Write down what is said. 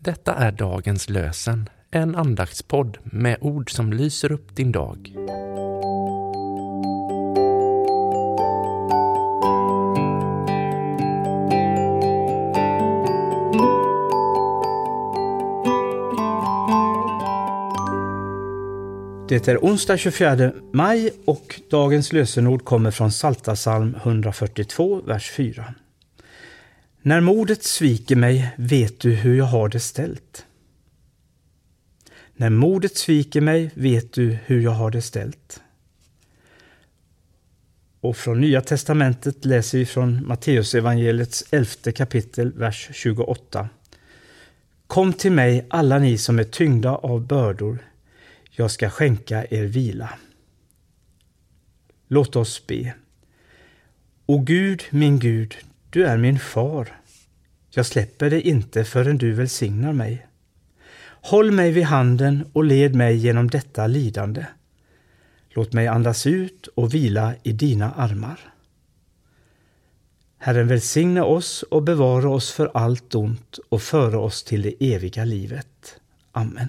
Detta är dagens lösen, en andaktspodd med ord som lyser upp din dag. Det är onsdag 24 maj och dagens lösenord kommer från Saltasalm 142, vers 4. När modet sviker mig vet du hur jag har det ställt. När modet sviker mig vet du hur jag har det ställt. Och från Nya testamentet läser vi från Matteusevangeliets elfte kapitel, vers 28. Kom till mig alla ni som är tyngda av bördor, jag ska skänka er vila. Låt oss be. O Gud, min Gud, du är min far. Jag släpper dig inte förrän du välsignar mig. Håll mig vid handen och led mig genom detta lidande. Låt mig andas ut och vila i dina armar. Herren välsigne oss och bevara oss för allt ont och föra oss till det eviga livet. Amen.